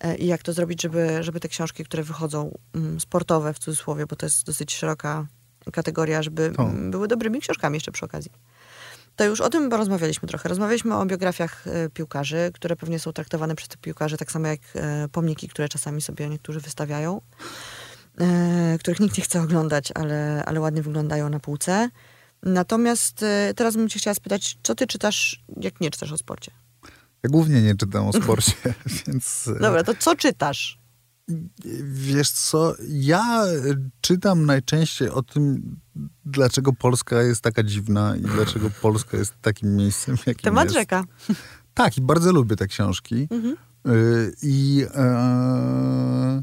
e, i jak to zrobić, żeby, żeby te książki, które wychodzą mm, sportowe w cudzysłowie, bo to jest dosyć szeroka kategoria, żeby mm, były dobrymi książkami jeszcze przy okazji. To już o tym rozmawialiśmy trochę. Rozmawialiśmy o biografiach e, piłkarzy, które pewnie są traktowane przez tych piłkarzy tak samo jak e, pomniki, które czasami sobie niektórzy wystawiają, e, których nikt nie chce oglądać, ale, ale ładnie wyglądają na półce. Natomiast teraz bym cię chciała spytać, co ty czytasz, jak nie czytasz o sporcie? Ja głównie nie czytam o sporcie, więc... Dobra, to co czytasz? Wiesz co, ja czytam najczęściej o tym, dlaczego Polska jest taka dziwna i dlaczego Polska jest takim miejscem, jakim Temat jest. rzeka. Tak, i bardzo lubię te książki. Mhm. Y, I e,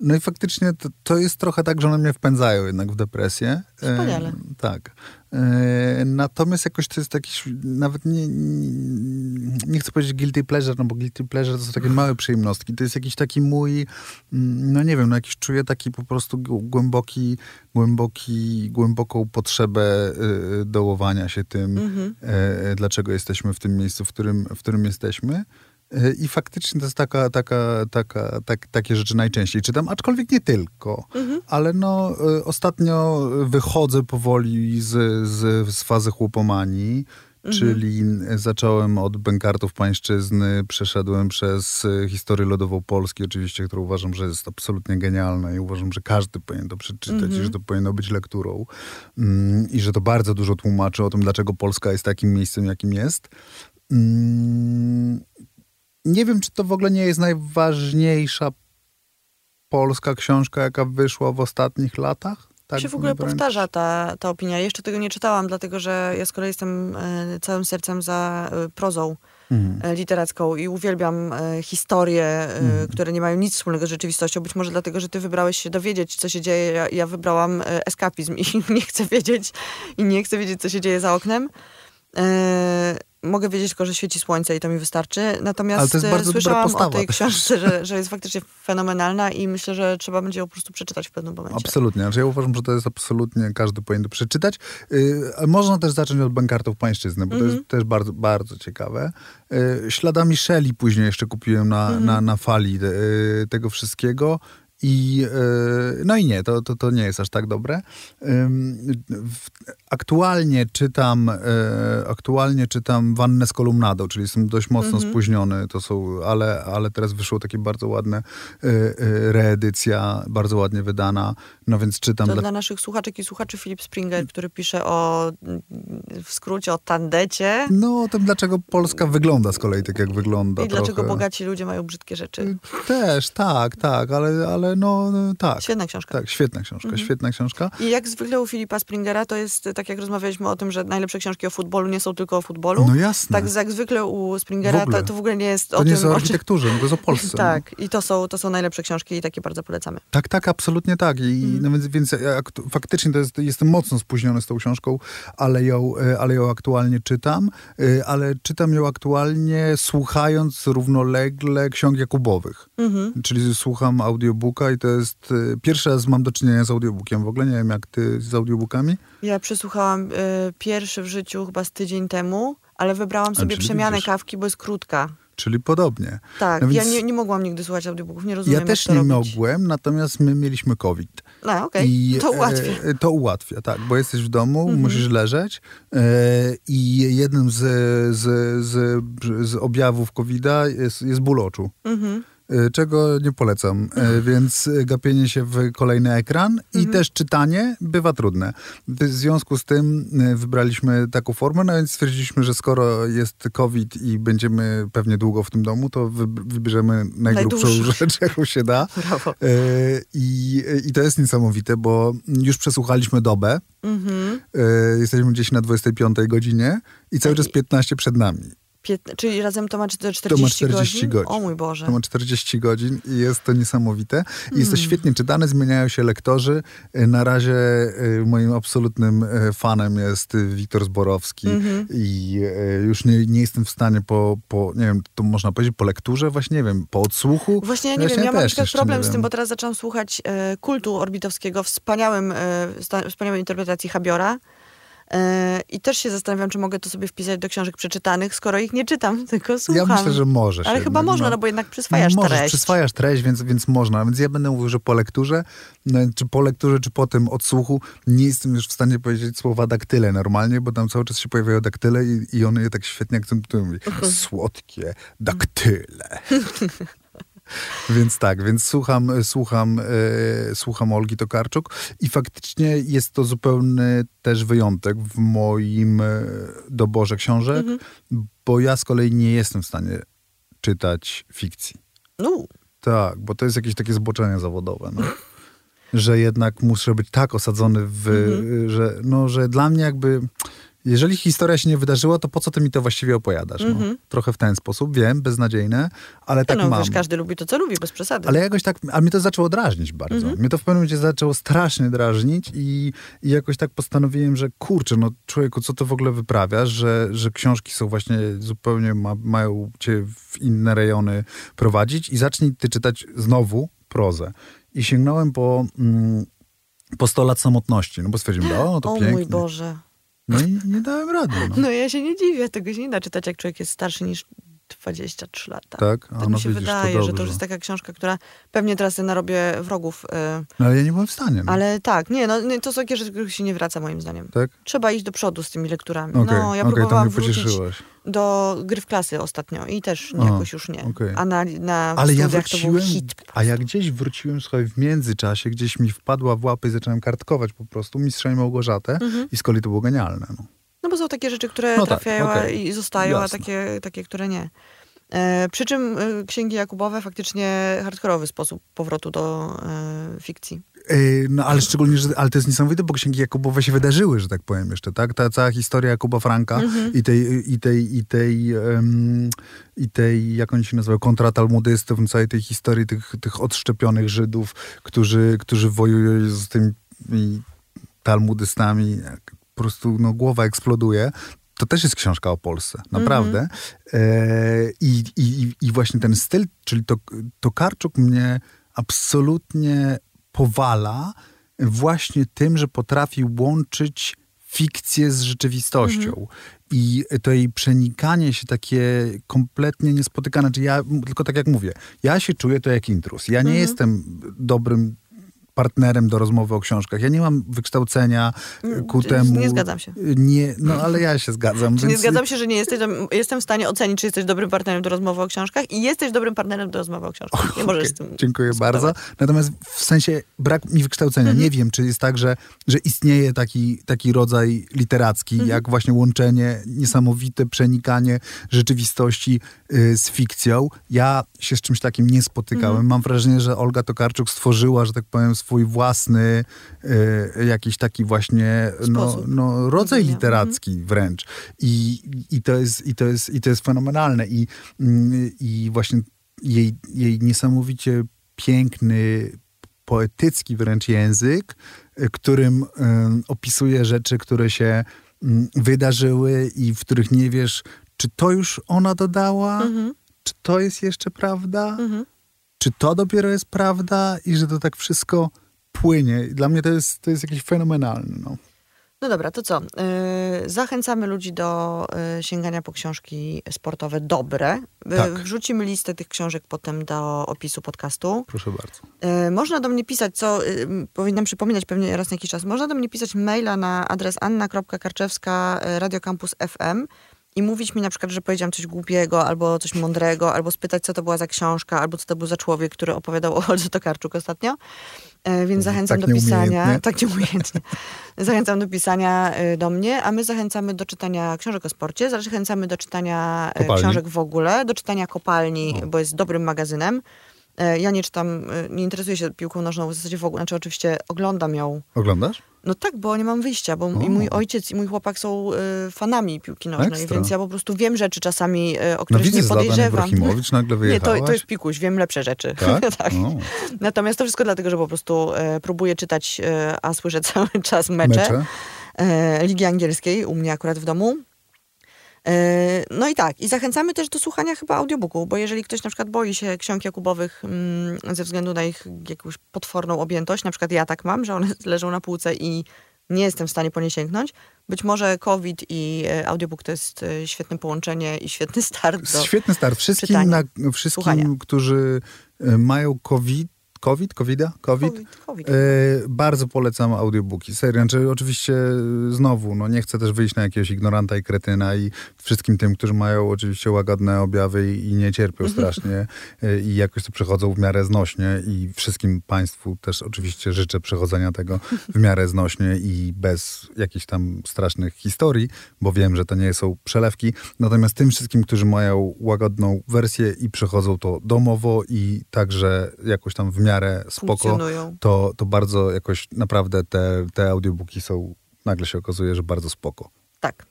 no i faktycznie to, to jest trochę tak, że one mnie wpędzają jednak w depresję. E, Wspaniale. tak. E, natomiast jakoś to jest jakiś, nawet nie, nie, nie chcę powiedzieć guilty pleasure, no bo guilty pleasure to są takie małe przyjemnostki. To jest jakiś taki mój, mm, no nie wiem, no jakiś czuję taki po prostu głęboki, głęboki, głęboką potrzebę y, dołowania się tym, Mhm. e, dlaczego jesteśmy w tym miejscu, w którym, w którym jesteśmy. E, I faktycznie to jest taka, taka, taka, tak, takie rzeczy najczęściej czytam, aczkolwiek nie tylko. Mhm. Ale no, e, ostatnio wychodzę powoli z, z, z fazy chłopomanii, czyli zacząłem od bękartów pańszczyzny, przeszedłem przez e, historię lodową Polski, oczywiście, którą uważam, że jest absolutnie genialna i uważam, że każdy powinien to przeczytać i że to powinno być lekturą. Mm, I że to bardzo dużo tłumaczy o tym, dlaczego Polska jest takim miejscem, jakim jest. Mm, nie wiem, czy to w ogóle nie jest najważniejsza polska książka, jaka wyszła w ostatnich latach. Tak się w ogóle wręcz? powtarza ta, ta opinia. Jeszcze tego nie czytałam, dlatego że ja z kolei jestem e, całym sercem za e, prozą Mhm. e, literacką i uwielbiam historie, Mhm. które nie mają nic wspólnego z rzeczywistością. Być może dlatego, że ty wybrałeś się dowiedzieć, co się dzieje. Ja, ja wybrałam eskapizm i nie chcę wiedzieć i nie chcę wiedzieć, co się dzieje za oknem. E, mogę wiedzieć tylko, że świeci słońce i to mi wystarczy. Natomiast to e, słyszałam o tej książce, że, że jest faktycznie fenomenalna i myślę, że trzeba będzie ją po prostu przeczytać w pewnym momencie. Absolutnie. Znaczy ja uważam, że to jest absolutnie, każdy powinien to przeczytać. Yy, można też zacząć od bankartów pańszczyzny, bo to Mhm. jest też bardzo, bardzo ciekawe. Yy, śladami Shelley później jeszcze kupiłem na, Mhm. na, na fali yy, tego wszystkiego. I yy, no i nie, to, to, to nie jest aż tak dobre. Aktualnie czytam yy, aktualnie czytam Wannę z kolumnadą, czyli jestem dość mocno Mhm. spóźniony, to są, ale, ale teraz wyszło takie bardzo ładne yy, reedycja, bardzo ładnie wydana, no więc czytam To dla, dla naszych słuchaczek i słuchaczy Filip Springer, który pisze o, w skrócie o tandecie No, o tym, dlaczego Polska wygląda z kolei tak, jak wygląda. i dlaczego trochę. bogaci ludzie mają brzydkie rzeczy. Też, tak, tak, ale, ale no, no tak. Świetna książka. Tak, świetna książka, świetna książka. I jak zwykle u Filipa Springera to jest, tak jak rozmawialiśmy o tym, że najlepsze książki o futbolu nie są tylko o futbolu. No jasne. Tak jak zwykle u Springera W ogóle. to, to w ogóle nie jest To o nie tym, jest o o czym... architekturze, to jest o Polsce. no. Tak, i to są, to są najlepsze książki i takie bardzo polecamy. Tak, tak, absolutnie tak. I, Mhm. no więc, więc aktu- faktycznie to jest, jestem mocno spóźniony z tą książką, ale ją, e, ale ją aktualnie czytam. e, Ale czytam ją aktualnie słuchając równolegle ksiąg Jakubowych. Mhm. Czyli słucham audiobooka i to jest... e, Pierwszy raz mam do czynienia z audiobookiem w ogóle. Nie wiem, jak ty z audiobookami? Ja przesłuchałam y, pierwszy w życiu chyba z tydzień temu, ale wybrałam sobie przemianę widzisz. kawki, bo jest krótka. Czyli podobnie. Tak, No ja więc- nie, nie mogłam nigdy słuchać audiobooków, nie rozumiem Ja też nie robić. mogłem, natomiast my mieliśmy COVID. No, okej, to ułatwia. E, to ułatwia, tak, bo jesteś w domu, Mhm. musisz leżeć e, i jednym z, z, z, z objawów COVID-a jest, jest ból oczu. Mhm. y, czego nie polecam. Y, Więc y, gapienie się w kolejny ekran i też czytanie bywa trudne. W związku z tym y, wybraliśmy taką formę, no więc stwierdziliśmy, że skoro jest COVID i będziemy pewnie długo w tym domu, to wy- wybierzemy najgrubszą rzecz, jaką się da. Brawo. Y, I, I to jest niesamowite, bo już przesłuchaliśmy dobę. Mhm. Y, Jesteśmy gdzieś na 25 godzinie i cały czas 15 przed nami. Piętna- czyli razem to ma 40, To ma 40 godzin. O mój Boże. To ma 40 godzin i jest to niesamowite. I jest to Mm. świetnie czytane, zmieniają się lektorzy. Y, Na razie y, moim absolutnym y, fanem jest Wiktor Zborowski Mhm. i y, już nie, nie jestem w stanie po, po, nie wiem, to można powiedzieć po lekturze, właśnie nie wiem, po odsłuchu. Właśnie ja nie wiem, ja mam na też przykład jeszcze problem z tym, wiem. bo teraz zaczęłam słuchać e, kultu orbitowskiego, wspaniałym, e, wspaniałej interpretacji Habiora. E, I też się zastanawiam, czy mogę to sobie wpisać do książek przeczytanych, skoro ich nie czytam, tylko słucham. Ja myślę, że możesz. Ale chyba jednak, można, no bo jednak przyswajasz Możesz, treść. przyswajasz treść, więc, więc można. Więc ja będę mówił, że po lekturze, no, czy po lekturze, czy po tym odsłuchu, nie jestem już w stanie powiedzieć słowa daktyle normalnie, bo tam cały czas się pojawiają daktyle i, i one je tak świetnie akcentują. Mówi, Słodkie daktyle. Więc tak, więc słucham, słucham, e, słucham Olgi Tokarczuk i faktycznie jest to zupełny też wyjątek w moim e, doborze książek, bo ja z kolei nie jestem w stanie czytać fikcji. No, Tak, bo to jest jakieś takie zboczenie zawodowe. No. Że jednak muszę być tak osadzony w, że, no, że dla mnie jakby, jeżeli historia się nie wydarzyła, to po co ty mi to właściwie opowiadasz? No? Trochę w ten sposób, wiem, beznadziejne, ale tak no mam. wiesz, każdy lubi to, co lubi, bez przesady. Ale jakoś tak, a mnie to zaczęło drażnić bardzo. Mhm. Mnie to w pewnym momencie zaczęło strasznie drażnić i, i jakoś tak postanowiłem, że kurczę, no człowieku, co to w ogóle wyprawiasz, że, że książki są właśnie zupełnie, ma, mają cię w inne rejony prowadzić i zacznij ty czytać znowu prozę. I sięgnąłem po, mm, po 100 lat samotności, no bo stwierdziłem, o, to o pięknie. mój Boże. No i nie dałem rady. No. No ja się nie dziwię, tego się nie da czytać, jak człowiek jest starszy niż 23 lata. Tak? A, Tak no mi się widzisz, to wydaje, że to już jest taka książka, która pewnie teraz sobie narobię wrogów. No ale ja nie byłem w stanie. No. Ale tak, nie, no to są takie rzeczy, których się nie wraca moim zdaniem. Tak? Trzeba iść do przodu z tymi lekturami. Okej, no, ja to próbowałam mnie wrócić pocieszyłeś. Do gry w klasy ostatnio i też A, jakoś już nie. okej. A na, na Ale ja studiach to był wróciłem, a ja gdzieś wróciłem, słuchaj, w międzyczasie, gdzieś mi wpadła w łapy i zacząłem kartkować po prostu Mistrza i Małgorzatę Mhm. i z kolei to było genialne. No. No bo są takie rzeczy, które No tak, trafiają a- okej. i zostają, Jasne. a takie, takie, które nie. E, przy czym e, księgi Jakubowe faktycznie hardkorowy sposób powrotu do e, fikcji. Yy, no ale szczególnie, że, ale to jest niesamowite, bo księgi Jakubowe się wydarzyły, że tak powiem jeszcze, tak? Ta cała historia Jakuba Franka Mhm. i tej, i tej, i tej, em, i tej, jak oni się nazywają, kontratalmudystów, całej tej historii tych, tych odszczepionych Żydów, którzy, którzy wojują z tymi talmudystami, po prostu no, głowa eksploduje. To też jest książka o Polsce, naprawdę. E, i, i, I właśnie ten styl, czyli to, to Karczuk mnie absolutnie powala właśnie tym, że potrafi łączyć fikcję z rzeczywistością. I to jej przenikanie się takie kompletnie niespotykane. Czyli ja, tylko tak jak mówię, ja się czuję to jak intrus. Ja nie jestem dobrym partnerem do rozmowy o książkach. Ja nie mam wykształcenia e, ku Czy- temu. nie zgadzam się. Nie, no ale ja się zgadzam. Czy nie więc- zgadzam się, że nie jesteś, jestem w stanie ocenić, czy jesteś dobrym partnerem do rozmowy o książkach i jesteś dobrym partnerem do rozmowy o książkach. Nie możesz Okej, z tym Dziękuję dyskutować. bardzo. Natomiast w sensie brak mi wykształcenia. Mhm. Nie wiem, czy jest tak, że, że istnieje taki, taki rodzaj literacki, Mhm. jak właśnie łączenie, niesamowite przenikanie rzeczywistości y, z fikcją. Ja się z czymś takim nie spotykałem. Mhm. Mam wrażenie, że Olga Tokarczuk stworzyła, że tak powiem, swój własny y, jakiś taki właśnie no, no, rodzaj literacki wręcz. I, i, to jest, i, to jest, I to jest fenomenalne. I, mm, i właśnie jej, jej niesamowicie piękny, poetycki wręcz język, y, którym ym, opisuje rzeczy, które się ym, wydarzyły i w których nie wiesz, czy to już ona dodała, Mhm. czy to jest jeszcze prawda, Mhm. Czy to dopiero jest prawda i że to tak wszystko płynie. I Dla mnie to jest, to jest jakieś fenomenalne. No. No dobra, to co? Yy, zachęcamy ludzi do yy, sięgania po książki sportowe dobre. Yy, Tak. Wrzucimy listę tych książek potem do opisu podcastu. Proszę bardzo. Można do mnie pisać, co powinnam przypominać pewnie raz na jakiś czas. Można do mnie pisać maila na adres anna.karczewska radiocampus FM i mówić mi na przykład, że powiedziałam coś głupiego, albo coś mądrego, albo spytać, co to była za książka, albo co to był za człowiek, który opowiadał o Olze Tokarczuk ostatnio. E, Więc zachęcam Tak do pisania. Tak nieumiejętnie. zachęcam do pisania e, do mnie, a my zachęcamy do czytania książek o sporcie, zachęcamy do czytania e, Kopalni. książek w ogóle, do czytania kopalni, bo jest dobrym magazynem. Ja nie czytam, nie interesuję się piłką nożną w zasadzie w ogóle, znaczy oczywiście oglądam ją. Oglądasz? No tak, bo nie mam wyjścia, bo O. i mój ojciec i mój chłopak są e, fanami piłki nożnej, Ekstra. więc ja po prostu wiem rzeczy czasami, e, o No których widzę, nie Zlatan podejrzewam. Ibrahimowicz nagle Nie, wyjechałaś. to, to jest pikuś, wiem lepsze rzeczy. Tak? O. Natomiast to wszystko dlatego, że po prostu e, próbuję czytać, e, a słyszę cały czas mecze, Mecze? E, Ligi Angielskiej, u mnie akurat w domu. E, no i tak, i zachęcamy też do słuchania chyba audiobooku, bo jeżeli ktoś na przykład boi się ksiąg Jakubowych mm, ze względu na ich jakąś potworną objętość, na przykład ja tak mam, że one leżą na półce i nie jestem w stanie po nie sięgnąć, być może COVID i e, audiobook to jest e, świetne połączenie i świetny start do... Świetny start. Wszystkim, na, wszystkim którzy mają COVID, COVID, COVIDa? COVID? COVID, COVID. E, bardzo polecam audiobooki. Serio, znaczy, oczywiście e, znowu, no nie chcę też wyjść na jakiegoś ignoranta i kretyna i wszystkim tym, którzy mają oczywiście łagodne objawy i, i nie cierpią strasznie e, i jakoś to przechodzą w miarę znośnie i wszystkim państwu też oczywiście życzę przechodzenia tego w miarę znośnie i bez jakichś tam strasznych historii, bo wiem, że to nie są przelewki. Natomiast tym wszystkim, którzy mają łagodną wersję i przechodzą to domowo i także jakoś tam w miarę spoko, Funkcjonują. to, to bardzo jakoś naprawdę te, te audiobooki są, nagle się okazuje, że bardzo spoko. Tak.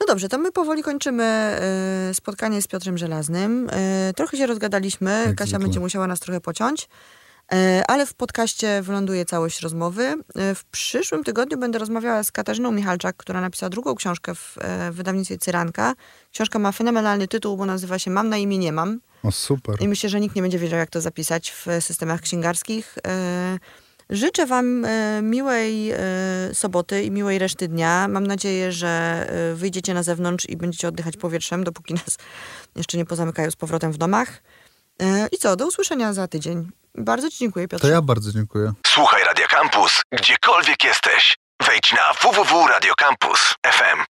No dobrze, to my powoli kończymy y, spotkanie z Piotrem Żelaznym. Y, trochę się rozgadaliśmy, Jak Kasia zwykle. będzie musiała nas trochę pociąć, ale w podcaście wyląduje całość rozmowy. Y, w przyszłym tygodniu będę rozmawiała z Katarzyną Michalczak, która napisała drugą książkę w y, wydawnictwie Cyranka. Książka ma fenomenalny tytuł, bo nazywa się Mam na imię nie mam. O super. I myślę, że nikt nie będzie wiedział, jak to zapisać w systemach księgarskich. E, Życzę Wam e, miłej e, soboty i miłej reszty dnia. Mam nadzieję, że e, wyjdziecie na zewnątrz i będziecie oddychać powietrzem, dopóki nas jeszcze nie pozamykają z powrotem w domach. E, I co, do usłyszenia za tydzień. Bardzo Ci dziękuję, Piotrze. To ja bardzo dziękuję. Słuchaj Radio Campus, gdziekolwiek jesteś. Wejdź na www.radiocampus.fm.